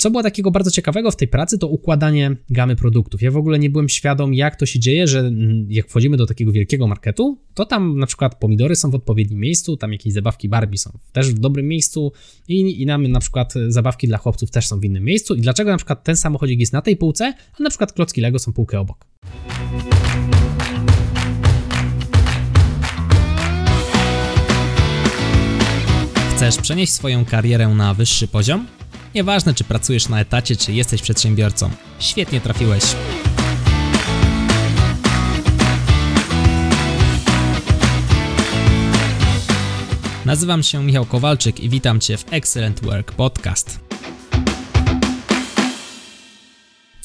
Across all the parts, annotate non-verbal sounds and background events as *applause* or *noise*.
Co było takiego bardzo ciekawego w tej pracy, to układanie gamy produktów. Ja w ogóle nie byłem świadom, jak to się dzieje, że jak wchodzimy do takiego wielkiego marketu, to tam na przykład pomidory są w odpowiednim miejscu, tam jakieś zabawki Barbie są też w dobrym miejscu i, i nam na przykład zabawki dla chłopców też są w innym miejscu. I dlaczego na przykład ten samochodzik jest na tej półce, a na przykład klocki Lego są półkę obok. Chcesz przenieść swoją karierę na wyższy poziom? Nieważne, czy pracujesz na etacie, czy jesteś przedsiębiorcą. Świetnie trafiłeś. Nazywam się Michał Kowalczyk i witam Cię w Excellent Work Podcast.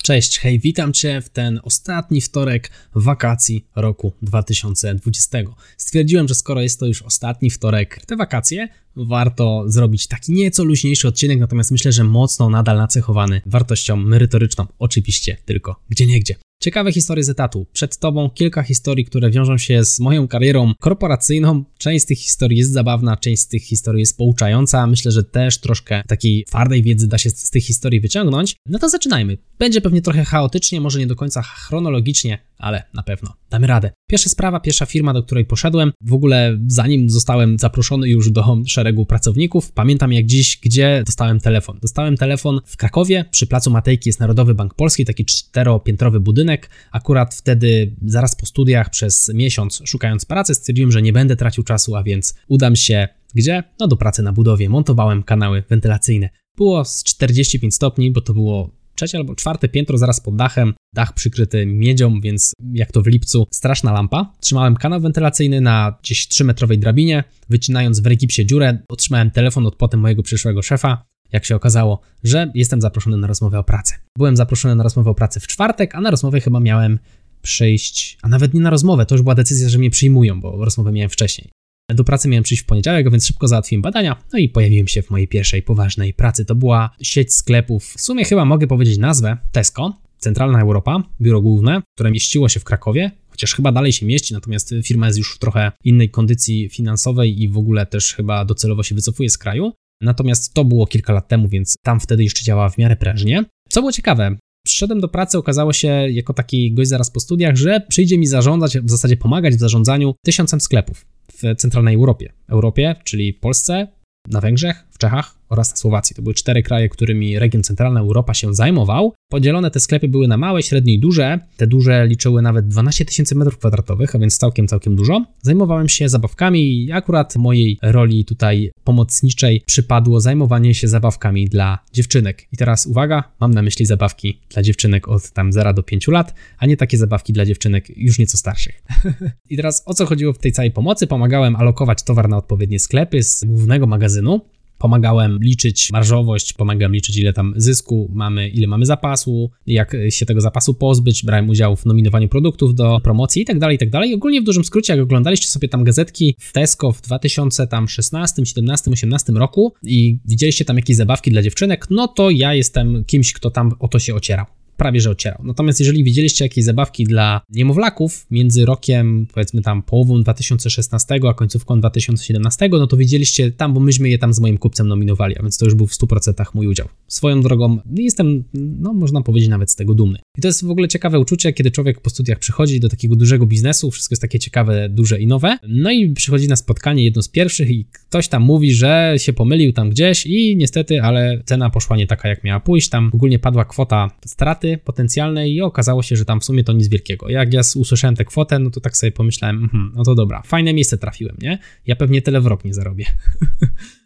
Cześć, hej, witam Cię w ten ostatni wtorek wakacji roku 2020. Stwierdziłem, że skoro jest to już ostatni wtorek w te wakacje, warto zrobić taki nieco luźniejszy odcinek, natomiast myślę, że mocno nadal nacechowany wartością merytoryczną, oczywiście tylko gdzie niegdzie. Ciekawe historie z etatu. Przed Tobą kilka historii, które wiążą się z moją karierą korporacyjną. Część z tych historii jest zabawna, część z tych historii jest pouczająca. Myślę, że też troszkę takiej twardej wiedzy da się z tych historii wyciągnąć. No to zaczynajmy. Będzie pewnie trochę chaotycznie, może nie do końca chronologicznie, ale na pewno damy radę. Pierwsza sprawa, pierwsza firma, do której poszedłem, w ogóle zanim zostałem zaproszony już do szeregu pracowników, pamiętam jak dziś, gdzie dostałem telefon. Dostałem telefon w Krakowie, przy placu Matejki jest Narodowy Bank Polski, taki czteropiętrowy budynek. Akurat wtedy, zaraz po studiach, przez miesiąc szukając pracy, stwierdziłem, że nie będę tracił czasu, a więc udam się gdzie? No do pracy na budowie. Montowałem kanały wentylacyjne. Było z 45 stopni, bo to było trzecie albo czwarte piętro zaraz pod dachem, dach przykryty miedzią, więc jak to w lipcu, straszna lampa. Trzymałem kanał wentylacyjny na gdzieś 3-metrowej drabinie, wycinając w regipsie dziurę, otrzymałem telefon od potem mojego przyszłego szefa, jak się okazało, że jestem zaproszony na rozmowę o pracę. Byłem zaproszony na rozmowę o pracę w czwartek, a na rozmowę chyba miałem przyjść, a nawet nie na rozmowę, to już była decyzja, że mnie przyjmują, bo rozmowę miałem wcześniej. Do pracy miałem przyjść w poniedziałek, więc szybko załatwiłem badania, no i pojawiłem się w mojej pierwszej poważnej pracy. To była sieć sklepów, w sumie chyba mogę powiedzieć nazwę Tesco, Centralna Europa, biuro główne, które mieściło się w Krakowie, chociaż chyba dalej się mieści, natomiast firma jest już w trochę innej kondycji finansowej i w ogóle też chyba docelowo się wycofuje z kraju. Natomiast to było kilka lat temu, więc tam wtedy jeszcze działała w miarę prężnie. Co było ciekawe, przyszedłem do pracy, okazało się jako taki gość zaraz po studiach, że przyjdzie mi zarządzać, w zasadzie pomagać w zarządzaniu tysiącem sklepów w centralnej Europie. Europie, czyli Polsce, na Węgrzech, w Czechach oraz na Słowacji. To były cztery kraje, którymi region Centralna Europa się zajmował. Podzielone te sklepy były na małe, średnie i duże. Te duże liczyły nawet 12 tysięcy metrów kwadratowych, a więc całkiem, całkiem dużo. Zajmowałem się zabawkami i akurat mojej roli tutaj pomocniczej przypadło zajmowanie się zabawkami dla dziewczynek. I teraz uwaga, mam na myśli zabawki dla dziewczynek od tam 0 do 5 lat, a nie takie zabawki dla dziewczynek już nieco starszych. *laughs* I teraz o co chodziło w tej całej pomocy? Pomagałem alokować towar na odpowiednie sklepy z głównego magazynu Pomagałem liczyć marżowość, pomagałem liczyć ile tam zysku mamy, ile mamy zapasu, jak się tego zapasu pozbyć, brałem udział w nominowaniu produktów do promocji i tak dalej, i tak dalej. Ogólnie w dużym skrócie, jak oglądaliście sobie tam gazetki w Tesco w 2016, 17, 18 roku i widzieliście tam jakieś zabawki dla dziewczynek, no to ja jestem kimś, kto tam o to się ocierał prawie że ocierał. Natomiast jeżeli widzieliście jakieś zabawki dla niemowlaków między rokiem, powiedzmy tam połową 2016 a końcówką 2017, no to widzieliście tam, bo myśmy je tam z moim kupcem nominowali, a więc to już był w 100% mój udział. Swoją drogą jestem, no można powiedzieć nawet z tego dumny. I to jest w ogóle ciekawe uczucie, kiedy człowiek po studiach przychodzi do takiego dużego biznesu, wszystko jest takie ciekawe, duże i nowe, no i przychodzi na spotkanie jedno z pierwszych i ktoś tam mówi, że się pomylił tam gdzieś i niestety, ale cena poszła nie taka, jak miała pójść, tam ogólnie padła kwota straty, straty potencjalnej i okazało się, że tam w sumie to nic wielkiego. Jak ja usłyszałem tę kwotę, no to tak sobie pomyślałem, mm, no to dobra, fajne miejsce trafiłem, nie? Ja pewnie tyle w rok nie zarobię. *laughs*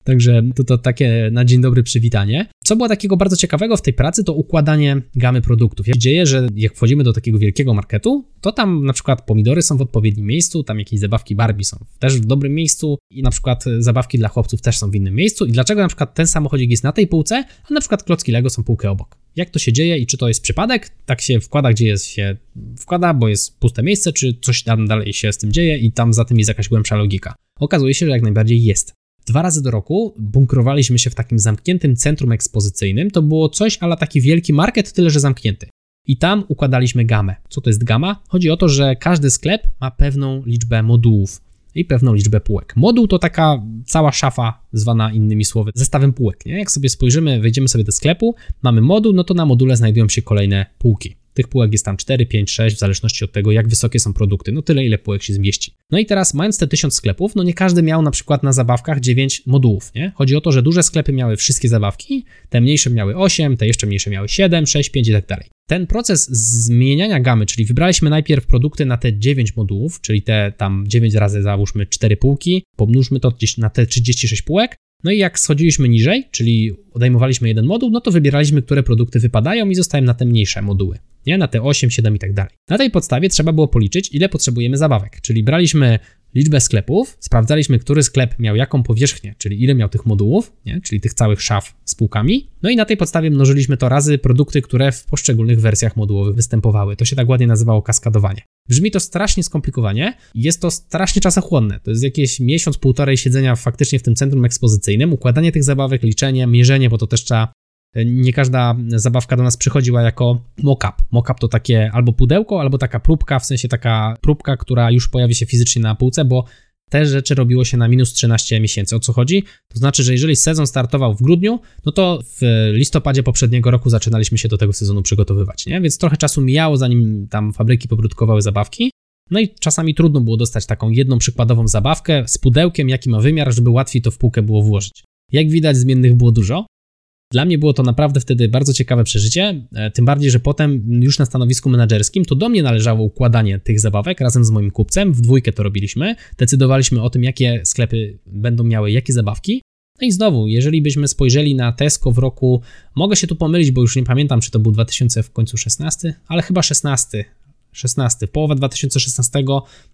Także to, to takie na dzień dobry przywitanie. Co było takiego bardzo ciekawego w tej pracy, to układanie gamy produktów. Jak dzieje, że jak wchodzimy do takiego wielkiego marketu, to tam na przykład pomidory są w odpowiednim miejscu, tam jakieś zabawki Barbie są też w dobrym miejscu i na przykład zabawki dla chłopców też są w innym miejscu. I dlaczego na przykład ten samochodzik jest na tej półce, a na przykład klocki Lego są półkę obok? Jak to się dzieje i czy to jest przypadek? Tak się wkłada, gdzie jest się wkłada, bo jest puste miejsce, czy coś tam dalej się z tym dzieje i tam za tym jest jakaś głębsza logika. Okazuje się, że jak najbardziej jest. Dwa razy do roku bunkrowaliśmy się w takim zamkniętym centrum ekspozycyjnym. To było coś, ale taki wielki market, tyle że zamknięty. I tam układaliśmy gamę. Co to jest gama? Chodzi o to, że każdy sklep ma pewną liczbę modułów. I pewną liczbę półek. Moduł to taka cała szafa, zwana innymi słowy, zestawem półek. Nie? Jak sobie spojrzymy, wejdziemy sobie do sklepu, mamy moduł, no to na module znajdują się kolejne półki. Tych półek jest tam 4, 5, 6, w zależności od tego, jak wysokie są produkty. No tyle, ile półek się zmieści. No i teraz, mając te 1000 sklepów, no nie każdy miał na przykład na zabawkach 9 modułów, nie? Chodzi o to, że duże sklepy miały wszystkie zabawki, te mniejsze miały 8, te jeszcze mniejsze miały 7, 6, 5 i tak dalej. Ten proces zmieniania gamy, czyli wybraliśmy najpierw produkty na te 9 modułów, czyli te tam 9 razy załóżmy 4 półki, pomnóżmy to gdzieś na te 36 półek, no i jak schodziliśmy niżej, czyli odejmowaliśmy jeden moduł, no to wybieraliśmy, które produkty wypadają i zostają na te mniejsze moduły, nie? Na te 8, 7 i tak dalej. Na tej podstawie trzeba było policzyć, ile potrzebujemy zabawek, czyli braliśmy liczbę sklepów, sprawdzaliśmy, który sklep miał jaką powierzchnię, czyli ile miał tych modułów, nie? czyli tych całych szaf z półkami. No i na tej podstawie mnożyliśmy to razy produkty, które w poszczególnych wersjach modułowych występowały. To się tak ładnie nazywało kaskadowanie. Brzmi to strasznie skomplikowanie, jest to strasznie czasochłonne. To jest jakieś miesiąc, półtorej siedzenia faktycznie w tym centrum ekspozycyjnym, układanie tych zabawek, liczenie, mierzenie, bo to też trzeba nie każda zabawka do nas przychodziła jako mock-up. Mock-up to takie albo pudełko, albo taka próbka, w sensie taka próbka, która już pojawi się fizycznie na półce, bo te rzeczy robiło się na minus 13 miesięcy. O co chodzi? To znaczy, że jeżeli sezon startował w grudniu, no to w listopadzie poprzedniego roku zaczynaliśmy się do tego sezonu przygotowywać, nie? Więc trochę czasu mijało, zanim tam fabryki poprodukowały zabawki. No i czasami trudno było dostać taką jedną przykładową zabawkę z pudełkiem, jaki ma wymiar, żeby łatwiej to w półkę było włożyć. Jak widać, zmiennych było dużo. Dla mnie było to naprawdę wtedy bardzo ciekawe przeżycie, e, tym bardziej, że potem już na stanowisku menedżerskim to do mnie należało układanie tych zabawek razem z moim kupcem, w dwójkę to robiliśmy, decydowaliśmy o tym, jakie sklepy będą miały jakie zabawki. No i znowu, jeżeli byśmy spojrzeli na Tesco w roku, mogę się tu pomylić, bo już nie pamiętam, czy to był 2000 w końcu 16, ale chyba 16, 16, połowa 2016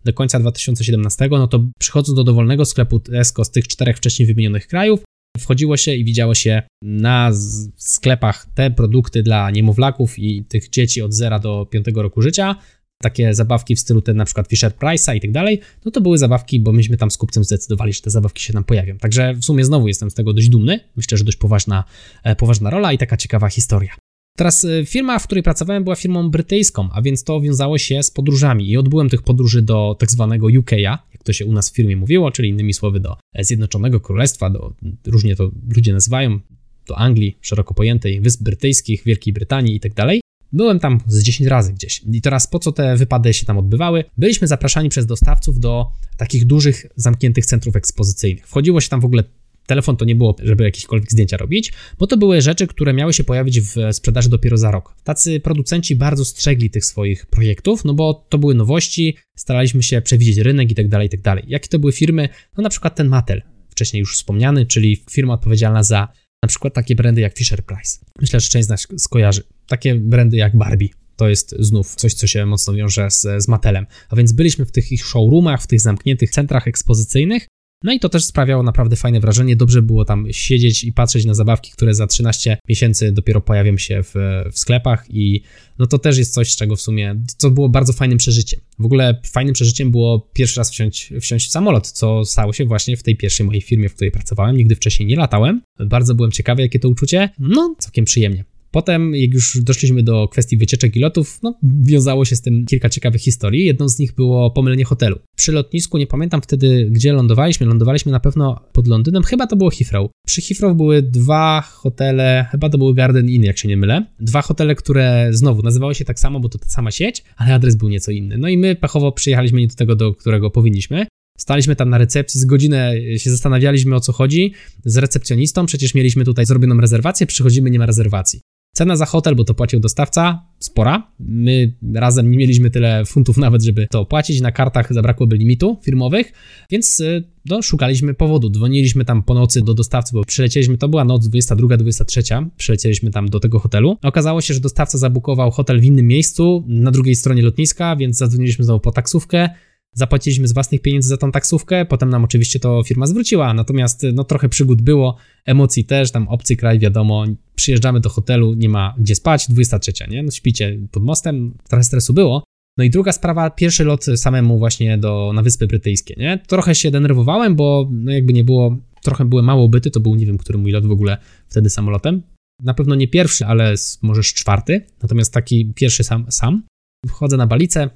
do końca 2017, no to przychodząc do dowolnego sklepu Tesco z tych czterech wcześniej wymienionych krajów, wchodziło się i widziało się na sklepach te produkty dla niemowlaków i tych dzieci od 0 do 5 roku życia, takie zabawki w stylu ten na przykład Fisher Price'a i tak dalej, no to były zabawki, bo myśmy tam z kupcem zdecydowali, że te zabawki się nam pojawią. Także w sumie znowu jestem z tego dość dumny. Myślę, że dość poważna, e, poważna rola i taka ciekawa historia. Teraz e, firma, w której pracowałem, była firmą brytyjską, a więc to wiązało się z podróżami i odbyłem tych podróży do tak zwanego UK'a, jak to się u nas w firmie mówiło, czyli innymi słowy do Zjednoczonego Królestwa, do, różnie to ludzie nazywają, do Anglii szeroko pojętej, Wysp Brytyjskich, Wielkiej Brytanii i tak dalej. Byłem tam z 10 razy gdzieś. I teraz po co te wypady się tam odbywały? Byliśmy zapraszani przez dostawców do takich dużych, zamkniętych centrów ekspozycyjnych. Wchodziło się tam w ogóle telefon to nie było, żeby jakiekolwiek zdjęcia robić, bo to były rzeczy, które miały się pojawić w sprzedaży dopiero za rok. Tacy producenci bardzo strzegli tych swoich projektów, no bo to były nowości, staraliśmy się przewidzieć rynek i tak dalej, i tak dalej. Jakie to były firmy? No na przykład ten Mattel, wcześniej już wspomniany, czyli firma odpowiedzialna za na przykład takie brandy jak Fisher Price. Myślę, że część z nas skojarzy. Takie brandy jak Barbie, to jest znów coś, co się mocno wiąże z, z Mattelem. A więc byliśmy w tych ich showroomach, w tych zamkniętych centrach ekspozycyjnych no i to też sprawiało naprawdę fajne wrażenie. Dobrze było tam siedzieć i patrzeć na zabawki, które za 13 miesięcy dopiero pojawią się w, w sklepach i no to też jest coś, z czego w sumie, co było bardzo fajnym przeżyciem. W ogóle fajnym przeżyciem było pierwszy raz wsiąść, wsiąść w samolot, co stało się właśnie w tej pierwszej mojej firmie, w której pracowałem. Nigdy wcześniej nie latałem. Bardzo byłem ciekawy, jakie to uczucie. No, całkiem przyjemnie. Potem, jak już doszliśmy do kwestii wycieczek i lotów, no, wiązało się z tym kilka ciekawych historii. Jedną z nich było pomylenie hotelu. Przy lotnisku, nie pamiętam wtedy, gdzie lądowaliśmy, lądowaliśmy na pewno pod Londynem, chyba to było Heathrow. Przy Heathrow były dwa hotele, chyba to były Garden Inn, jak się nie mylę. Dwa hotele, które znowu nazywały się tak samo, bo to ta sama sieć, ale adres był nieco inny. No i my pechowo przyjechaliśmy nie do tego, do którego powinniśmy. Staliśmy tam na recepcji, z godzinę się zastanawialiśmy o co chodzi z recepcjonistą, przecież mieliśmy tutaj zrobioną rezerwację, przychodzimy, nie ma rezerwacji. Cena za hotel, bo to płacił dostawca, spora. My razem nie mieliśmy tyle funtów nawet, żeby to opłacić. Na kartach zabrakłoby limitu firmowych, więc y, no, szukaliśmy powodu. Dzwoniliśmy tam po nocy do dostawcy, bo przylecieliśmy, to była noc 22, 23, przylecieliśmy tam do tego hotelu. Okazało się, że dostawca zabukował hotel w innym miejscu, na drugiej stronie lotniska, więc zadzwoniliśmy znowu po taksówkę. Zapłaciliśmy z własnych pieniędzy za tą taksówkę, potem nam oczywiście to firma zwróciła, natomiast no trochę przygód było, emocji też, tam obcy kraj, wiadomo, przyjeżdżamy do hotelu, nie ma gdzie spać, 23, nie? No śpicie pod mostem, trochę stresu było. No i druga sprawa, pierwszy lot samemu właśnie do, na Wyspy Brytyjskie, nie? Trochę się denerwowałem, bo no jakby nie było, trochę były mało byty, to był nie wiem, który mój lot w ogóle wtedy samolotem. Na pewno nie pierwszy, ale możesz czwarty, natomiast taki pierwszy sam, sam. Wchodzę na balicę,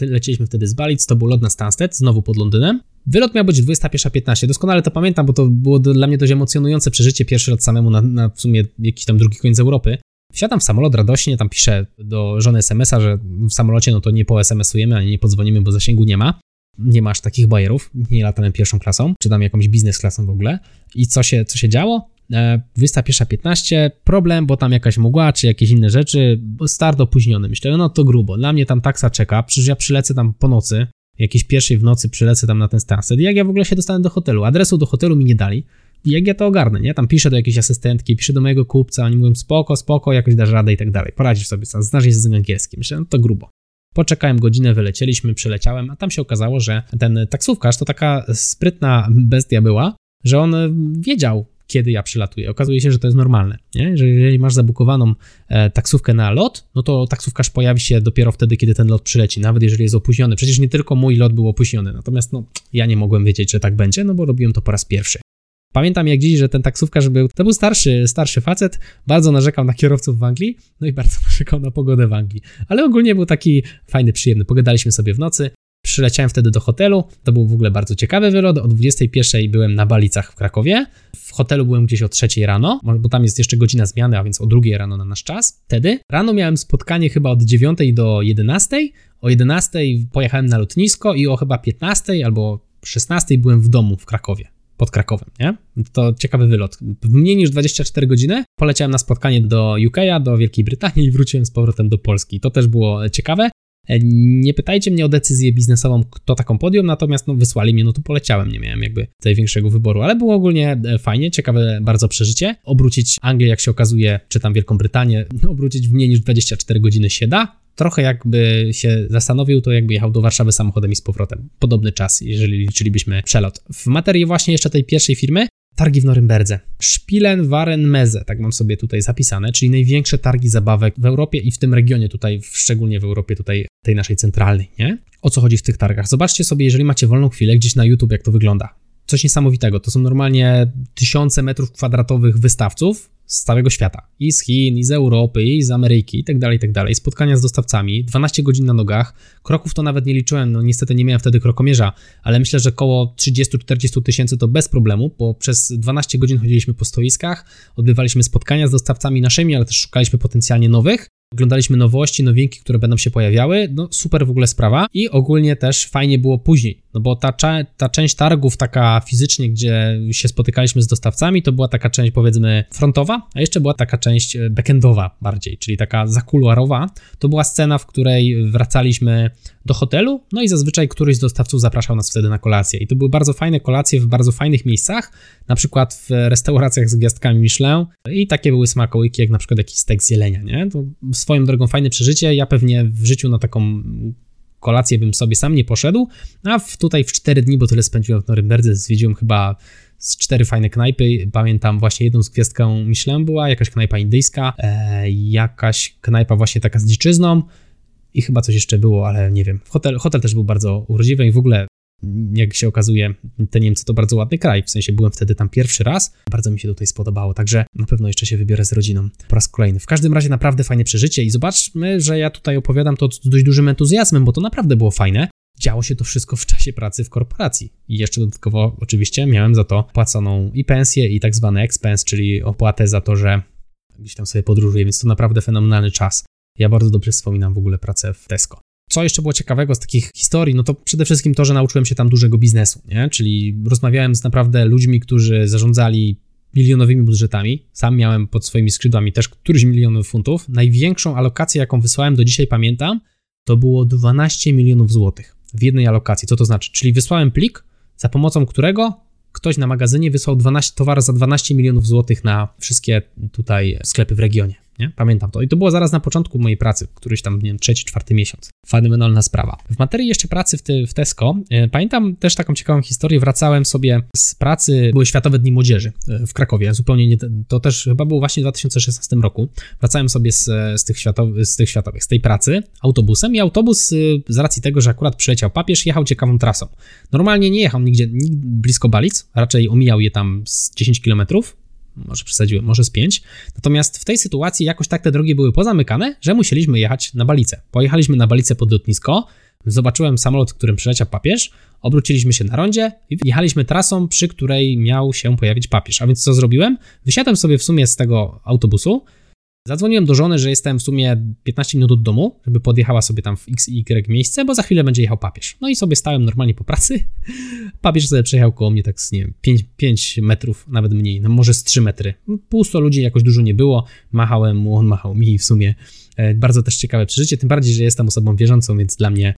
Lecieliśmy wtedy z Balic, to był lot na Stansted, znowu pod Londynem. Wylot miał być 21.15, doskonale to pamiętam, bo to było dla mnie dość emocjonujące przeżycie, pierwszy lot samemu na, na w sumie jakiś tam drugi koniec Europy. Wsiadam w samolot radośnie, tam piszę do żony SMS-a, że w samolocie no to nie po SMS-ujemy, ani nie podzwonimy, bo zasięgu nie ma. Nie masz takich bajerów, nie latałem pierwszą klasą, czy tam jakąś biznes klasą w ogóle. I co się, co się działo? 21.15, e, problem, bo tam jakaś mgła, czy jakieś inne rzeczy, start opóźniony. Myślę, no to grubo, dla mnie tam taksa czeka, przecież ja przylecę tam po nocy, jakiejś pierwszej w nocy przylecę tam na ten Stansted. Jak ja w ogóle się dostanę do hotelu? Adresu do hotelu mi nie dali. Jak ja to ogarnę, nie? Tam piszę do jakiejś asystentki, piszę do mojego kupca, oni mówią spoko, spoko, jakoś dasz radę i tak dalej. Poradzisz sobie, znasz język angielski. Myślę, no to grubo. Poczekałem godzinę, wylecieliśmy, przyleciałem, a tam się okazało, że ten taksówkarz to taka sprytna bestia była, że on wiedział, kiedy ja przylatuję. Okazuje się, że to jest normalne, nie? że jeżeli masz zabukowaną e, taksówkę na lot, no to taksówkarz pojawi się dopiero wtedy, kiedy ten lot przyleci, nawet jeżeli jest opóźniony. Przecież nie tylko mój lot był opóźniony, natomiast no, ja nie mogłem wiedzieć, że tak będzie, no bo robiłem to po raz pierwszy. Pamiętam jak dziś, że ten taksówkarz był, to był starszy, starszy facet, bardzo narzekał na kierowców w Anglii, no i bardzo *laughs* narzekał na pogodę w Anglii. Ale ogólnie był taki fajny, przyjemny. Pogadaliśmy sobie w nocy, Przyleciałem wtedy do hotelu. To był w ogóle bardzo ciekawy wylot. O 21 byłem na Balicach w Krakowie. W hotelu byłem gdzieś o 3 rano, bo tam jest jeszcze godzina zmiany, a więc o 2 rano na nasz czas. Wtedy rano miałem spotkanie chyba od 9 do 11. O 11 pojechałem na lotnisko i o chyba 15 albo 16 byłem w domu w Krakowie pod Krakowem, nie? To ciekawy wylot. W mniej niż 24 godziny poleciałem na spotkanie do UK, do Wielkiej Brytanii i wróciłem z powrotem do Polski. To też było ciekawe. E, nie pytajcie mnie o decyzję biznesową, kto taką podjął, natomiast no, wysłali mnie, no to poleciałem, nie miałem jakby tutaj większego wyboru, ale było ogólnie e, fajnie, ciekawe bardzo przeżycie. Obrócić Anglię, jak się okazuje, czy tam Wielką Brytanię, *laughs* obrócić w mniej niż 24 godziny się da. Trochę jakby się zastanowił, to jakby jechał do Warszawy samochodem i z powrotem. Podobny czas, jeżeli liczylibyśmy przelot. W materii właśnie jeszcze tej pierwszej firmy Targi w Norymberdze. Spielen Waren Meze, tak mam sobie tutaj zapisane, czyli największe targi zabawek w Europie i w tym regionie tutaj, szczególnie w Europie tutaj tej naszej centralnej, nie? O co chodzi w tych targach? Zobaczcie sobie, jeżeli macie wolną chwilę, gdzieś na YouTube, jak to wygląda. Coś niesamowitego. To są normalnie tysiące metrów kwadratowych wystawców, z całego świata. I z Chin, i z Europy, i z Ameryki, i tak dalej, i tak dalej. Spotkania z dostawcami, 12 godzin na nogach. Kroków to nawet nie liczyłem, no niestety nie miałem wtedy krokomierza, ale myślę, że około 30-40 tysięcy to bez problemu, bo przez 12 godzin chodziliśmy po stoiskach, odbywaliśmy spotkania z dostawcami naszymi, ale też szukaliśmy potencjalnie nowych. Oglądaliśmy nowości, nowinki, które będą się pojawiały. No super w ogóle sprawa. I ogólnie też fajnie było później, no bo ta, ta część targów taka fizycznie, gdzie się spotykaliśmy z dostawcami, to była taka część powiedzmy frontowa, a jeszcze była taka część e, backendowa bardziej, czyli taka zakuluarowa. To była scena, w której wracaliśmy do hotelu, no i zazwyczaj któryś z dostawców zapraszał nas wtedy na kolację. I to były bardzo fajne kolacje w bardzo fajnych miejscach, na przykład w restauracjach z gwiazdkami Michelin i takie były smakołyki, jak na przykład jakiś stek z jelenia, nie? To swoją drogą fajne przeżycie. Ja pewnie w życiu na taką kolację bym sobie sam nie poszedł, a w, tutaj w 4 dni, bo tyle spędziłem w Norymberdze, zwiedziłem chyba z cztery fajne knajpy. Pamiętam właśnie jedną z gwiazdką Michelin była, jakaś knajpa indyjska, e, jakaś knajpa właśnie taka z dziczyzną, i chyba coś jeszcze było, ale nie wiem. Hotel, hotel też był bardzo urodziwy i w ogóle, jak się okazuje, te Niemcy to bardzo ładny kraj. W sensie byłem wtedy tam pierwszy raz. Bardzo mi się tutaj spodobało, także na pewno jeszcze się wybiorę z rodziną po raz kolejny. W każdym razie naprawdę fajne przeżycie i zobaczmy, że ja tutaj opowiadam to z dość dużym entuzjazmem, bo to naprawdę było fajne. Działo się to wszystko w czasie pracy w korporacji. I jeszcze dodatkowo oczywiście miałem za to płaconą i pensję, i tak zwany expense, czyli opłatę za to, że gdzieś tam sobie podróżuję, więc to naprawdę fenomenalny czas. Ja bardzo dobrze wspominam w ogóle pracę w Tesco. Co jeszcze było ciekawego z takich historii, no to przede wszystkim to, że nauczyłem się tam dużego biznesu, nie? Czyli rozmawiałem z naprawdę ludźmi, którzy zarządzali milionowymi budżetami. Sam miałem pod swoimi skrzydłami też któryś milionów funtów. Największą alokację, jaką wysłałem do dzisiaj, pamiętam, to było 12 milionów złotych w jednej alokacji. Co to znaczy? Czyli wysłałem plik, za pomocą którego ktoś na magazynie wysłał 12 towar za 12 milionów złotych na wszystkie tutaj sklepy w regionie. Nie? Pamiętam to. I to było zaraz na początku mojej pracy, któryś tam, nie wiem, trzeci, czwarty miesiąc. Fenomenalna sprawa. W materii jeszcze pracy w, ty, w Tesco, e, pamiętam też taką ciekawą historię. Wracałem sobie z pracy, były Światowe Dni Młodzieży e, w Krakowie, zupełnie nie, to też chyba było właśnie w 2016 roku. Wracałem sobie z, z, tych, światowych, z tych światowych, z tej pracy autobusem i autobus e, z racji tego, że akurat przyleciał papież, jechał ciekawą trasą. Normalnie nie jechał nigdzie blisko Balic, raczej omijał je tam z 10 kilometrów, może przesadziłem, może z 5. Natomiast w tej sytuacji jakoś tak te drogi były pozamykane, że musieliśmy jechać na Balicę. Pojechaliśmy na Balicę pod lotnisko, zobaczyłem samolot, którym przyleciał papież, obróciliśmy się na rondzie i jechaliśmy trasą, przy której miał się pojawić papież. A więc co zrobiłem? Wysiadłem sobie w sumie z tego autobusu, Zadzwoniłem do żony, że jestem w sumie 15 minut od domu, żeby podjechała sobie tam w x i y miejsce, bo za chwilę będzie jechał papież. No i sobie stałem normalnie po pracy. *laughs* Papież sobie przejechał koło mnie tak z, nie wiem, 5, 5 metrów, nawet mniej, no może z 3 metry. Pusto ludzi jakoś dużo nie było. Machałem mu, on machał mi w sumie e, bardzo też ciekawe przeżycie, tym bardziej, że jestem osobą wierzącą, więc dla mnie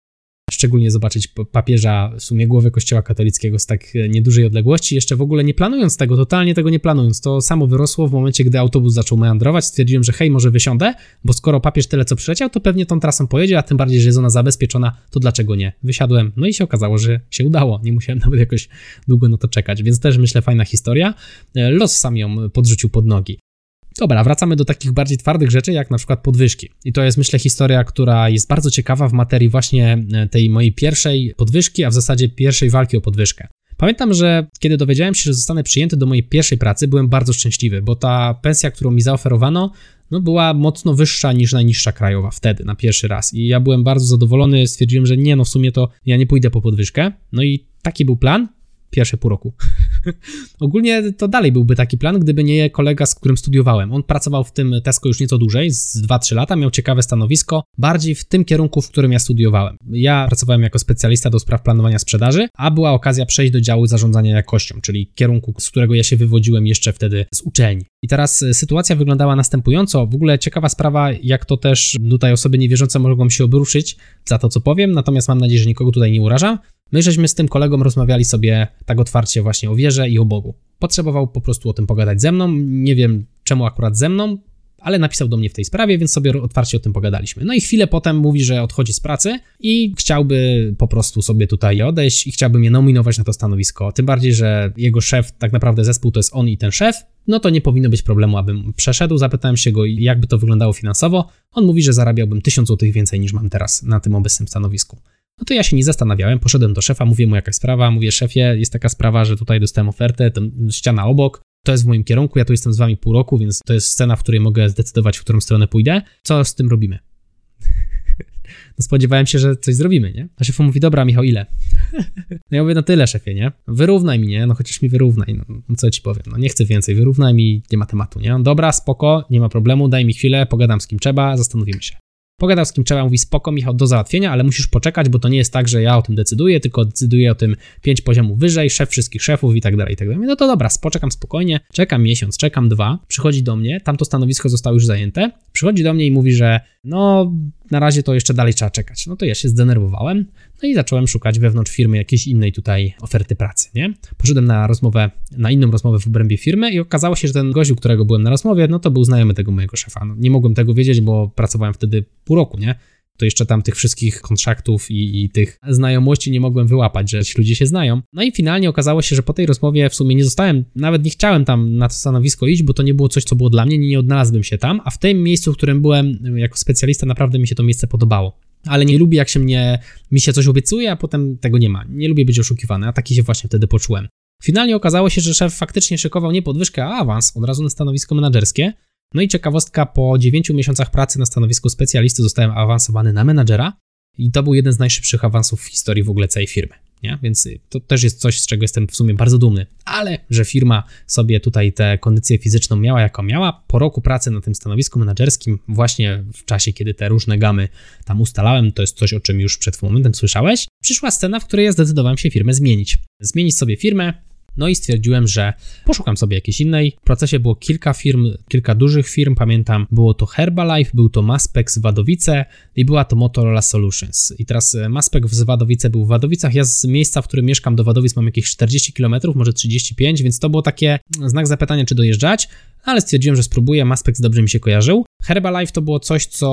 szczególnie zobaczyć papieża, w sumie głowę kościoła katolickiego z tak e, niedużej odległości, jeszcze w ogóle nie planując tego, totalnie tego nie planując. To samo wyrosło w momencie, gdy autobus zaczął meandrować. Stwierdziłem, że hej, może wysiądę, bo skoro papież tyle co przyleciał, to pewnie tą trasą pojedzie, a tym bardziej, że jest ona zabezpieczona, to dlaczego nie? Wysiadłem, no i się okazało, że się udało. Nie musiałem *laughs* nawet jakoś długo na to czekać, więc też myślę fajna historia. E, los sam ją podrzucił pod nogi. Dobra, wracamy do takich bardziej twardych rzeczy, jak na przykład podwyżki. I to jest, myślę, historia, która jest bardzo ciekawa w materii właśnie e, tej mojej pierwszej podwyżki, a w zasadzie pierwszej walki o podwyżkę. Pamiętam, że kiedy dowiedziałem się, że zostanę przyjęty do mojej pierwszej pracy, byłem bardzo szczęśliwy, bo ta pensja, którą mi zaoferowano, no była mocno wyższa niż najniższa krajowa wtedy, na pierwszy raz. I ja byłem bardzo zadowolony, stwierdziłem, że nie, no w sumie to ja nie pójdę po podwyżkę. No i taki był plan pierwsze pół roku. *laughs* Ogólnie to dalej byłby taki plan, gdyby nie kolega, z którym studiowałem. On pracował w tym Tesco już nieco dłużej, z 2-3 lata, miał ciekawe stanowisko, bardziej w tym kierunku, w którym ja studiowałem. Ja pracowałem jako specjalista do spraw planowania sprzedaży, a była okazja przejść do działu zarządzania jakością, czyli kierunku, z którego ja się wywodziłem jeszcze wtedy z uczelni. I teraz e, sytuacja wyglądała następująco. W ogóle ciekawa sprawa, jak to też tutaj osoby niewierzące mogą się obruszyć za to, co powiem, natomiast mam nadzieję, że nikogo tutaj nie urażam. My żeśmy z tym kolegą rozmawiali sobie tak otwarcie właśnie o wierze i o Bogu. Potrzebował po prostu o tym pogadać ze mną. Nie wiem czemu akurat ze mną, ale napisał do mnie w tej sprawie, więc sobie otwarcie o tym pogadaliśmy. No i chwilę potem mówi, że odchodzi z pracy i chciałby po prostu sobie tutaj odejść i chciałby mnie nominować na to stanowisko. Tym bardziej, że jego szef, tak naprawdę zespół to jest on i ten szef, no to nie powinno być problemu, abym przeszedł. Zapytałem się go, jakby to wyglądało finansowo. On mówi, że zarabiałbym 1000 zł więcej niż mam teraz na tym obecnym stanowisku. No to ja się nie zastanawiałem, poszedłem do szefa, mówię mu jakaś sprawa, mówię szefie, jest taka sprawa, że tutaj dostałem ofertę, ściana obok, to jest w moim kierunku, ja tu jestem z wami pół roku, więc to jest scena, w której mogę zdecydować, w którą stronę pójdę. Co z tym robimy? *laughs* No spodziewałem się, że coś zrobimy, nie? A szef mówi, dobra Michał, ile? *laughs* No ja mówię, no tyle szefie, nie? Wyrównaj mi, nie? No chociaż mi wyrównaj, no, no co ci powiem, no nie chcę więcej, wyrównaj mi, nie ma tematu, nie? Dobra, spoko, nie ma problemu, daj mi chwilę, pogadam z kim trzeba, zastanowimy się. Pogadał z kim trzeba, mówi spoko Michał, do załatwienia, ale musisz poczekać, bo to nie jest tak, że ja o tym decyduję, tylko decyduję o tym pięć poziomów wyżej, szef wszystkich szefów i tak dalej, i tak dalej. No to dobra, poczekam spokojnie, czekam miesiąc, czekam dwa, przychodzi do mnie, tamto stanowisko zostało już zajęte, przychodzi do mnie i mówi, że no na razie to jeszcze dalej trzeba czekać. No to ja się zdenerwowałem, no i zacząłem szukać wewnątrz firmy jakiejś innej tutaj oferty pracy, nie? Poszedłem na rozmowę, na inną rozmowę w obrębie firmy i okazało się, że ten gościu, którego byłem na rozmowie, no to był znajomy tego mojego szefa. No, nie mogłem tego wiedzieć, bo pracowałem wtedy pół roku, nie? To jeszcze tam tych wszystkich kontraktów i, i, tych znajomości nie mogłem wyłapać, że ci ludzie się znają. No i finalnie okazało się, że po tej rozmowie w sumie nie zostałem, nawet nie chciałem tam na to stanowisko iść, bo to nie było coś, co było dla mnie, nie, odnalazłbym się tam, a w tym miejscu, w którym byłem jako specjalista, naprawdę mi się to miejsce podobało. Ale nie lubię, jak się mnie, mi się coś obiecuje, a potem tego nie ma. Nie lubię być oszukiwany, a taki się właśnie wtedy poczułem. Finalnie okazało się, że szef faktycznie szykował nie podwyżkę, a awans od razu na stanowisko menedżerskie. No i ciekawostka, po 9 miesiącach pracy na stanowisku specjalisty zostałem awansowany na menadżera i to był jeden z najszybszych awansów w historii w ogóle całej firmy. Nie? Więc to też jest coś, z czego jestem w sumie bardzo dumny. Ale że firma sobie tutaj tę kondycję fizyczną miała, jaką miała, po roku pracy na tym stanowisku menedżerskim, właśnie w czasie, kiedy te różne gamy tam ustalałem, to jest coś, o czym już przed momentem słyszałeś, przyszła scena, w której ja zdecydowałem się firmę zmienić. Zmienić sobie firmę, no i stwierdziłem, że poszukam sobie jakiejś innej. W procesie było kilka firm, kilka dużych firm, pamiętam, było to Herbalife, był to Maspex Wadowice i była to Motorola Solutions. I teraz e, Maspex w Wadowice był w Wadowicach, ja z miejsca, w którym mieszkam do Wadowic mam jakieś 40 km, może 35, więc to było takie znak zapytania, czy dojeżdżać ale stwierdziłem, że spróbuję. Maspex dobrze mi się kojarzył. Herbalife to było coś, co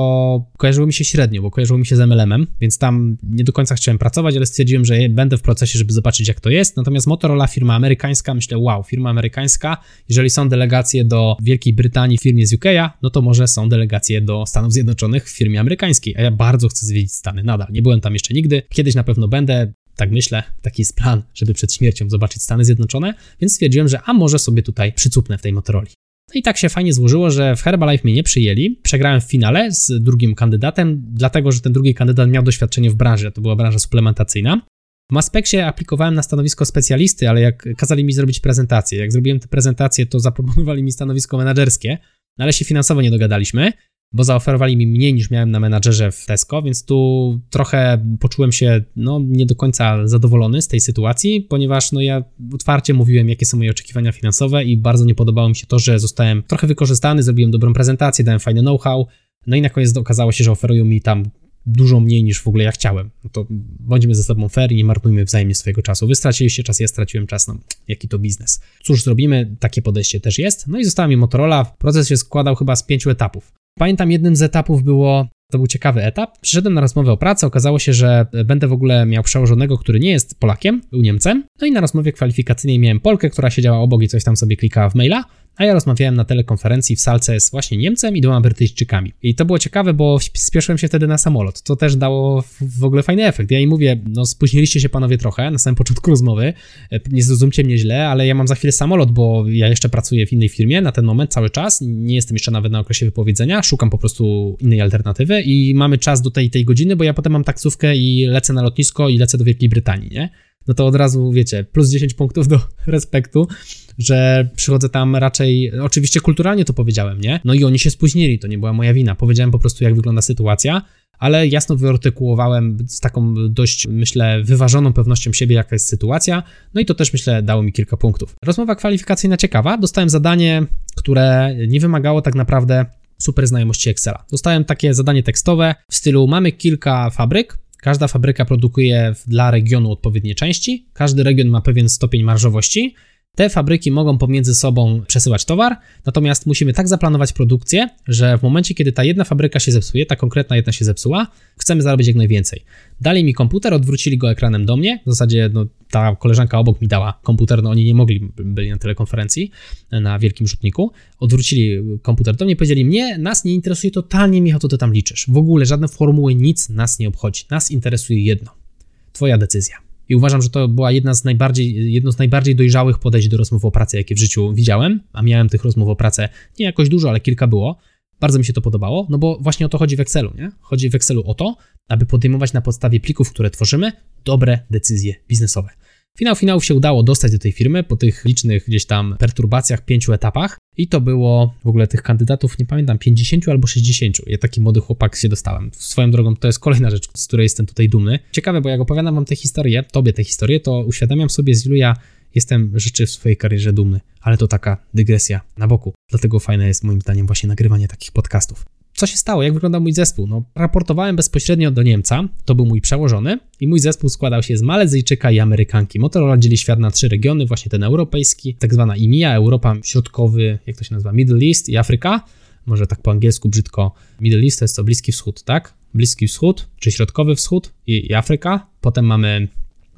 kojarzyło mi się średnio, bo kojarzyło mi się z MLM-em, więc tam nie do końca chciałem pracować, ale stwierdziłem, że będę w procesie, żeby zobaczyć, jak to jest. Natomiast Motorola, firma amerykańska, myślę, wow, firma amerykańska, jeżeli są delegacje do Wielkiej Brytanii w firmie z UK'a, no to może są delegacje do Stanów Zjednoczonych w firmie amerykańskiej, a ja bardzo chcę zwiedzić Stany nadal. Nie byłem tam jeszcze nigdy, kiedyś na pewno będę, tak myślę, taki jest plan, żeby przed śmiercią zobaczyć Stany Zjednoczone, więc stwierdziłem, że a może sobie tutaj przycupnę w tej Motorola. I tak się fajnie złożyło, że w Herbalife mnie nie przyjęli. Przegrałem w finale z drugim kandydatem, dlatego że ten drugi kandydat miał doświadczenie w branży, to była branża suplementacyjna. W Maspeksie aplikowałem na stanowisko specjalisty, ale jak kazali mi zrobić prezentację, jak zrobiłem tę prezentację, to zaproponowali mi stanowisko menedżerskie, no ale się finansowo nie dogadaliśmy bo zaoferowali mi mniej niż miałem na menadżerze w Tesco, więc tu trochę poczułem się no, nie do końca zadowolony z tej sytuacji, ponieważ no, ja otwarcie mówiłem, jakie są moje oczekiwania finansowe i bardzo nie podobało mi się to, że zostałem trochę wykorzystany, zrobiłem dobrą prezentację, dałem fajny know-how, no i na koniec okazało się, że oferują mi tam dużo mniej niż w ogóle ja chciałem. No to bądźmy ze sobą fair i nie marnujmy wzajemnie swojego czasu. Wy straciliście czas, ja straciłem czas, no jaki to biznes. Cóż zrobimy, takie podejście też jest. No i została mi Motorola. Proces się składał chyba z pięciu etapów. Pamiętam, jednym z etapów było, to był ciekawy etap. Przyszedłem na rozmowę o pracę, okazało się, że będę w ogóle miał przełożonego, który nie jest Polakiem, był Niemcem. No i na rozmowie kwalifikacyjnej miałem Polkę, która siedziała obok i coś tam sobie klikała w maila a ja rozmawiałem na telekonferencji w salce z właśnie Niemcem i dwoma Brytyjczykami. I to było ciekawe, bo spieszyłem się wtedy na samolot. To też dało w ogóle fajny efekt. Ja im mówię, no spóźniliście się panowie trochę na samym *laughs* początku rozmowy, e, nie zrozumcie mnie źle, ale ja mam za chwilę samolot, bo ja jeszcze pracuję w innej firmie na ten moment cały czas, nie jestem jeszcze nawet na okresie wypowiedzenia, szukam po prostu innej alternatywy i mamy czas do tej, tej godziny, bo ja potem mam taksówkę i lecę na lotnisko i lecę do Wielkiej Brytanii, nie? No to od razu wiecie, plus 10 punktów do *laughs* respektu, że przychodzę tam raczej, oczywiście kulturalnie to powiedziałem, nie? No i oni się spóźnili, to nie była moja wina. Powiedziałem po prostu, jak wygląda sytuacja, ale jasno wyartykułowałem z taką dość, myślę, wyważoną pewnością siebie, jaka jest sytuacja, no i to też, myślę, dało mi kilka punktów. Rozmowa kwalifikacyjna ciekawa, dostałem zadanie, które nie wymagało tak naprawdę super znajomości Excela. Dostałem takie zadanie tekstowe w stylu: Mamy kilka fabryk, Każda fabryka produkuje dla regionu odpowiednie części, każdy region ma pewien stopień marżowości. Te fabryki mogą pomiędzy sobą przesyłać towar, natomiast musimy tak zaplanować produkcję, że w momencie, kiedy ta jedna fabryka się zepsuje, ta konkretna jedna się zepsuła, chcemy zarobić jak najwięcej. Dali mi komputer, odwrócili go ekranem do mnie. W zasadzie no, ta koleżanka obok mi dała komputer, no oni nie mogli, byli na telekonferencji na wielkim rzutniku. Odwrócili komputer do mnie, powiedzieli: Mnie, nas nie interesuje totalnie, Michał, co ty tam liczysz. W ogóle żadne formuły, nic nas nie obchodzi. Nas interesuje jedno: Twoja decyzja. I uważam, że to była jedna z najbardziej, jedno z najbardziej dojrzałych podejść do rozmów o pracę, jakie w życiu widziałem, a miałem tych rozmów o pracę nie jakoś dużo, ale kilka było. Bardzo mi się to podobało, no bo właśnie o to chodzi w Excelu, nie? Chodzi w Excelu o to, aby podejmować na podstawie plików, które tworzymy, dobre decyzje biznesowe. Finał finałów się udało dostać do tej firmy po tych licznych gdzieś tam perturbacjach, pięciu etapach i to było w ogóle tych kandydatów, nie pamiętam, 50 albo 60. Ja taki młody chłopak się dostałem. Swoją drogą to jest kolejna rzecz, z której jestem tutaj dumny. Ciekawe, bo jak opowiadam wam tę historię, tobie tę historię, to uświadamiam sobie, z ilu ja jestem rzeczy w swojej karierze dumny, ale to taka dygresja na boku. Dlatego fajne jest moim zdaniem właśnie nagrywanie takich podcastów. Co się stało? Jak wyglądał mój zespół? No, raportowałem bezpośrednio do Niemca, to był mój przełożony i mój zespół składał się z Malezyjczyka i Amerykanki. Motorola dzieli świat na trzy regiony, właśnie ten europejski, tak zwana IMIA, Europa Środkowy, jak to się nazywa, Middle East i Afryka. Może tak po angielsku brzydko. Middle East to jest to Bliski Wschód, tak? Bliski Wschód, czy Środkowy Wschód i, i Afryka. Potem mamy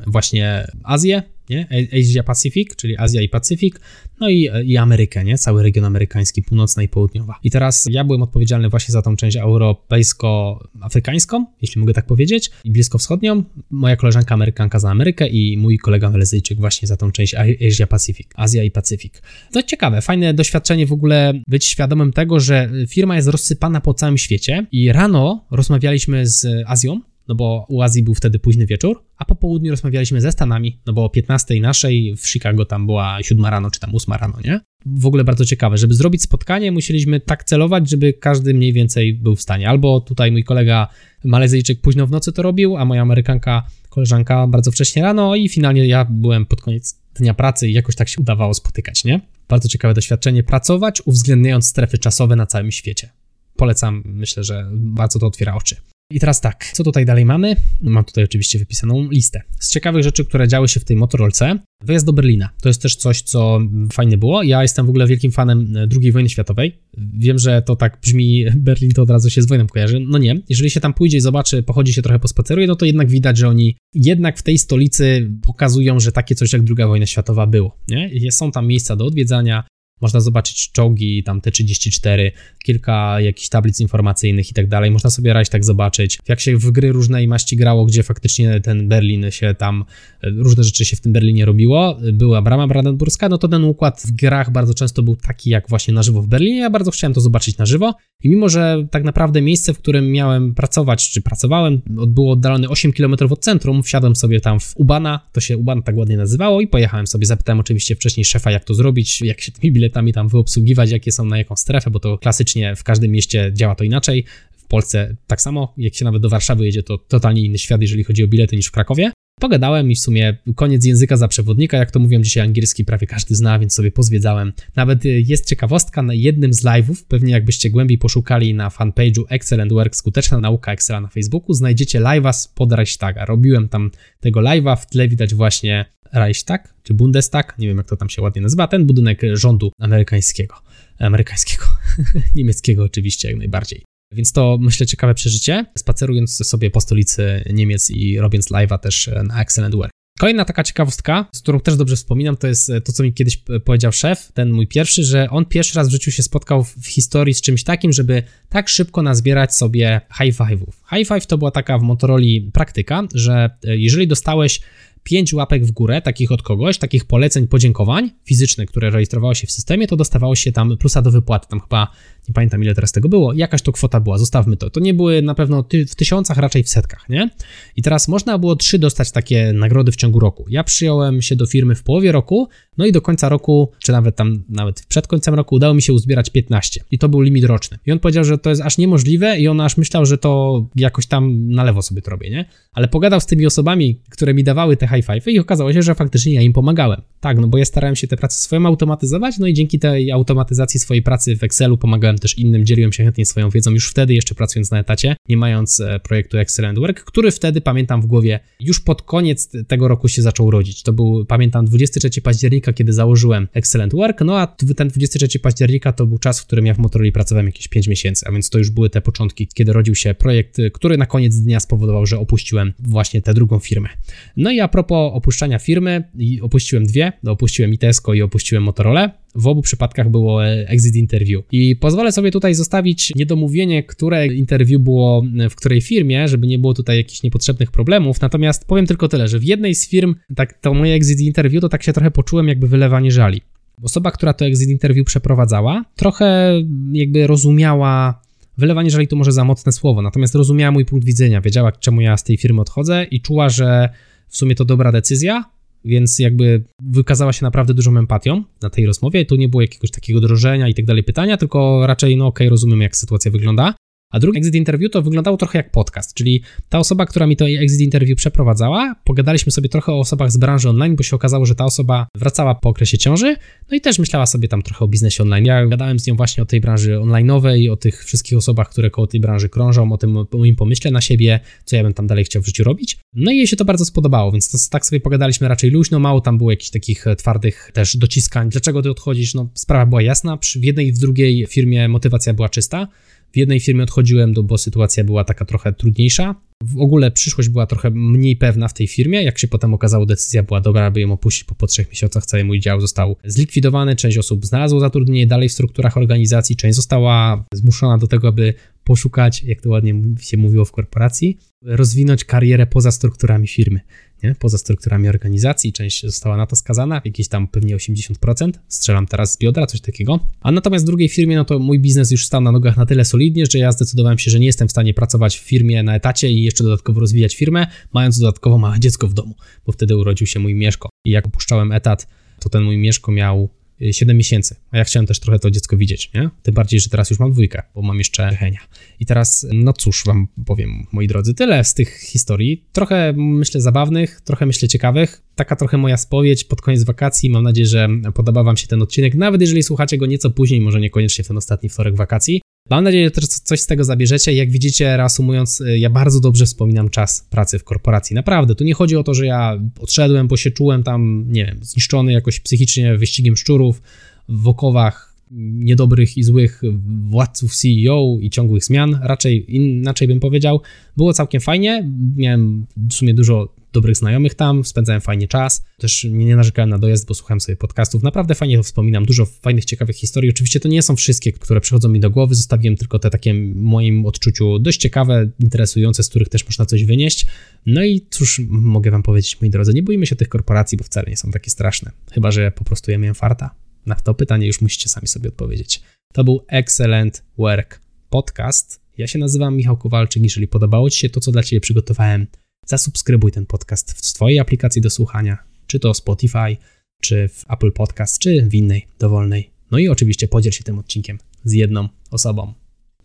właśnie Azję, nie? Asia Pacific, czyli Azja i Pacyfik, no i, i Amerykę, nie? Cały region amerykański, północna i południowa. I teraz ja byłem odpowiedzialny właśnie za tą część europejsko-afrykańską, jeśli mogę tak powiedzieć, i bliskowschodnią. Moja koleżanka Amerykanka za Amerykę i mój kolega Malezyjczyk właśnie za tą część Asia Pacific, Azja i Pacyfik. To ciekawe, fajne doświadczenie w ogóle być świadomym tego, że firma jest rozsypana po całym świecie i rano rozmawialiśmy z Azją, no bo u Azji był wtedy późny wieczór, a po południu rozmawialiśmy ze Stanami, no bo o 15 naszej w Chicago tam była 7 rano, czy tam 8 rano, nie? W ogóle bardzo ciekawe. Żeby zrobić spotkanie, musieliśmy tak celować, żeby każdy mniej więcej był w stanie. Albo tutaj mój kolega Malezyjczyk późno w nocy to robił, a moja Amerykanka, koleżanka bardzo wcześnie rano i finalnie ja byłem pod koniec dnia pracy i jakoś tak się udawało spotykać, nie? Bardzo ciekawe doświadczenie. Pracować, uwzględniając strefy czasowe na całym świecie. Polecam, myślę, że bardzo to otwiera oczy. I teraz tak, co tutaj dalej mamy? Mam tutaj oczywiście wypisaną listę. Z ciekawych rzeczy, które działy się w tej Motorolce, wyjazd do Berlina. To jest też coś, co fajnie było. Ja jestem w ogóle wielkim fanem e, II wojny światowej. Wiem, że to tak brzmi, *laughs* Berlin to od razu się z wojną kojarzy. No nie, jeżeli się tam pójdzie i zobaczy, pochodzi się trochę pospaceruje, no to jednak widać, że oni jednak w tej stolicy pokazują, że takie coś jak II wojna światowa było. Nie? Są tam miejsca do odwiedzania, Można zobaczyć czołgi, tam T-34, kilka jakichś tablic informacyjnych i tak dalej. Można sobie rać tak zobaczyć, jak się w gry różnej maści grało, gdzie faktycznie ten Berlin się tam, różne rzeczy się w tym Berlinie robiło. Była brama brandenburska, no to ten układ w grach bardzo często był taki jak właśnie na żywo w Berlinie. Ja bardzo chciałem to zobaczyć na żywo i mimo, że tak naprawdę miejsce, w którym miałem pracować, czy pracowałem, było oddalone 8 km od centrum, wsiadłem sobie tam w Ubana, to się Uban tak ładnie nazywało i pojechałem sobie. Zapytałem oczywiście wcześniej szefa, jak to zrobić, jak się tymi biletami tam wyobsługiwać, jakie są na jaką strefę, bo to klasycznie w każdym mieście działa to inaczej. W Polsce tak samo, jak się nawet do Warszawy jedzie, to totalnie inny świat, jeżeli chodzi o bilety niż w Krakowie. Pogadałem i w sumie koniec języka za przewodnika, jak to mówią dzisiaj angielski prawie każdy zna, więc sobie pozwiedzałem. Nawet y, jest ciekawostka, na jednym z live'ów, pewnie jakbyście głębiej poszukali na fanpage'u Excellent Work, skuteczna nauka Excela na Facebooku, znajdziecie live'a spod Reichstaga. Robiłem tam tego live'a, w tle widać właśnie Reichstag, czy Bundestag, nie wiem jak to tam się ładnie nazywa, ten budynek rządu amerykańskiego. Amerykańskiego, *laughs* niemieckiego oczywiście jak najbardziej. Więc to myślę ciekawe przeżycie, spacerując sobie po stolicy Niemiec i robiąc live'a też na Excellent Work. Kolejna taka ciekawostka, z którą też dobrze wspominam, to jest to, co mi kiedyś powiedział szef, ten mój pierwszy, że on pierwszy raz w życiu się spotkał w historii z czymś takim, żeby tak szybko nazbierać sobie high five'ów. High five to była taka w Motorola praktyka, że e, jeżeli dostałeś pięć łapek w górę, takich od kogoś, takich poleceń, podziękowań fizycznych, które rejestrowało się w systemie, to dostawało się tam plusa do wypłaty. Tam chyba, nie pamiętam ile teraz tego było, jakaś to kwota była, zostawmy to. To nie były na pewno ty, w tysiącach, raczej w setkach, nie? I teraz można było trzy dostać takie nagrody w ciągu roku. Ja przyjąłem się do firmy w połowie roku, no i do końca roku, czy nawet tam, nawet przed końcem roku udało mi się uzbierać 15 i to był limit roczny. I on powiedział, że to jest aż niemożliwe i on aż myślał, że to jakoś tam na lewo sobie to robię, nie? Ale pogadał z tymi osobami, które mi dawały te high five i okazało się, że faktycznie ja im pomagałem. Tak, no bo ja starałem się tę pracę swoją automatyzować, no i dzięki tej automatyzacji swojej pracy w Excelu pomagałem też innym, dzieliłem się chętnie swoją wiedzą już wtedy, jeszcze pracując na etacie, nie mając e, projektu Excellent Work, który wtedy, pamiętam w głowie, już pod koniec tego roku się zaczął rodzić. To był, pamiętam, 23 października, kiedy założyłem Excellent Work, no a ten 23 października to był czas, w którym ja w Motorola pracowałem jakieś 5 miesięcy, a więc to już były te początki, kiedy rodził się projekt, który na koniec dnia spowodował, że opuściłem właśnie tę drugą firmę. No i a propos opuszczania firmy, opuściłem dwie, no opuściłem Itesco i opuściłem Motorola. W obu przypadkach było e, exit interview. I pozwolę sobie tutaj zostawić niedomówienie, które interview było w której firmie, żeby nie było tutaj jakichś niepotrzebnych problemów. Natomiast powiem tylko tyle, że w jednej z firm, tak to moje exit interview, to tak się trochę poczułem, jakby wylewanie żali. Osoba, która to exit interview przeprowadzała, trochę jakby rozumiała wylewanie żali to może za mocne słowo, natomiast rozumiała mój punkt widzenia, wiedziała, czemu ja z tej firmy odchodzę i czuła, że w sumie to dobra decyzja, więc jakby wykazała się naprawdę dużą empatią na tej rozmowie. Tu nie było jakiegoś takiego drożenia i tak dalej pytania, tylko raczej, no okej, okay, rozumiem, jak sytuacja wygląda. A drugi exit interview to wyglądało trochę jak podcast, czyli ta osoba, która mi to exit interview przeprowadzała, pogadaliśmy sobie trochę o osobach z branży online, bo się okazało, że ta osoba wracała po okresie ciąży, no i też myślała sobie tam trochę o biznesie online. Ja gadałem z nią właśnie o tej branży online'owej, o tych wszystkich osobach, które koło tej branży krążą, o tym moim pomyśle na siebie, co ja bym tam dalej chciał w życiu robić. No i jej się to bardzo spodobało, więc to, tak sobie pogadaliśmy raczej luźno, mało tam było jakichś takich twardych też dociskań. Dlaczego ty odchodzisz? No sprawa była jasna, w jednej i w drugiej firmie motywacja była czysta. W jednej firmie odchodziłem, bo sytuacja była taka trochę trudniejsza. W ogóle przyszłość była trochę mniej pewna w tej firmie. Jak się potem okazało, decyzja była dobra, aby ją opuścić, po, po trzech miesiącach cały mój dział został zlikwidowany. Część osób znalazło zatrudnienie dalej w strukturach organizacji, część została zmuszona do tego, aby poszukać, jak to ładnie się mówiło w korporacji, rozwinąć karierę poza strukturami firmy nie? poza strukturami organizacji, część została na to skazana, jakieś tam pewnie 80%, strzelam teraz z biodra, coś takiego. A natomiast w drugiej firmie, no to mój biznes już stał na nogach na tyle solidnie, że ja zdecydowałem się, że nie jestem w stanie pracować w firmie na etacie i jeszcze dodatkowo rozwijać firmę, mając dodatkowo małe dziecko w domu, bo wtedy urodził się mój Mieszko. I jak opuszczałem etat, to ten mój Mieszko miał 7 miesięcy, a ja chciałem też trochę to dziecko widzieć, nie? Tym bardziej, że teraz już mam dwójkę, bo mam jeszcze Henia. I teraz, no cóż, wam powiem, moi drodzy, tyle z tych historii. Trochę, myślę, zabawnych, trochę, myślę, ciekawych. Taka trochę moja spowiedź pod koniec wakacji. Mam nadzieję, że podoba wam się ten odcinek, nawet jeżeli słuchacie go nieco później, może niekoniecznie w ten ostatni wtorek wakacji. Mam nadzieję, że coś z tego zabierzecie. Jak widzicie, reasumując, y, ja bardzo dobrze wspominam czas pracy w korporacji. Naprawdę, tu nie chodzi o to, że ja odszedłem, bo się czułem tam, nie wiem, zniszczony jakoś psychicznie wyścigiem szczurów w okowach niedobrych i złych władców CEO i ciągłych zmian. Raczej inaczej bym powiedział. Było całkiem fajnie. Miałem w sumie dużo dobrych znajomych tam, spędzałem fajnie czas. Też nie narzekałem na dojazd, bo słuchałem sobie podcastów. Naprawdę fajnie to wspominam. Dużo fajnych, ciekawych historii. Oczywiście to nie są wszystkie, które przychodzą mi do głowy. Zostawiłem tylko te takie w moim odczuciu dość ciekawe, interesujące, z których też można coś wynieść. No i cóż mogę wam powiedzieć, moi drodzy, nie bójmy się tych korporacji, bo wcale nie są takie straszne. Chyba, że po prostu ja miałem farta. Na to pytanie już musicie sami sobie odpowiedzieć. To był Excellent Work Podcast. Ja się nazywam Michał Kowalczyk. Jeżeli podobało Ci się to, co dla Ciebie przygotowałem, zasubskrybuj ten podcast w swojej aplikacji do słuchania, czy to Spotify, czy w Apple Podcast, czy w innej dowolnej. No i oczywiście podziel się tym odcinkiem z jedną osobą.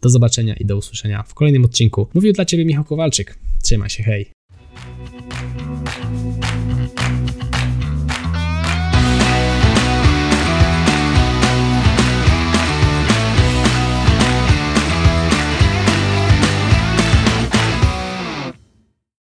Do zobaczenia i do usłyszenia w kolejnym odcinku. Mówił dla Ciebie Michał Kowalczyk. Trzymaj się, hej.